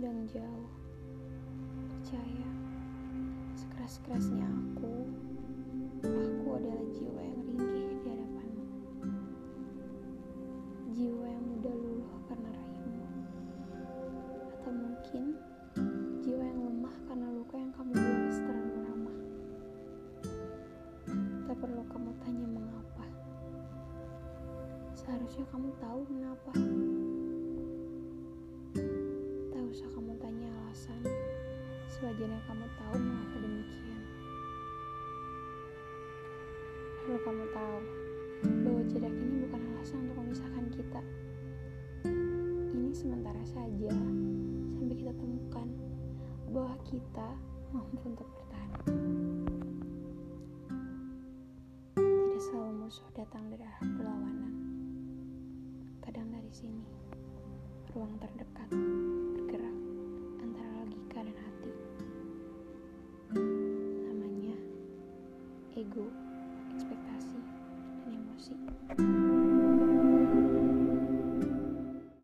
jauh. Percaya, sekeras-kerasnya aku, aku adalah jiwa yang ringkih di hadapanmu. Jiwa yang mudah luluh karena rahimmu. Atau mungkin jiwa yang lemah karena luka yang kamu balas terlalu ramah. Tak perlu kamu tanya mengapa. Seharusnya kamu tahu kenapa. Sewajarnya kamu tahu mengapa demikian. Perlu kamu tahu bahwa jarak ini bukan alasan untuk memisahkan kita. Ini sementara saja sampai kita temukan bahwa kita mampu untuk bertahan. Tidak selalu musuh datang dari arah berlawanan. Kadang dari sini, ruang terdekat ego, ekspektasi, dan emosi.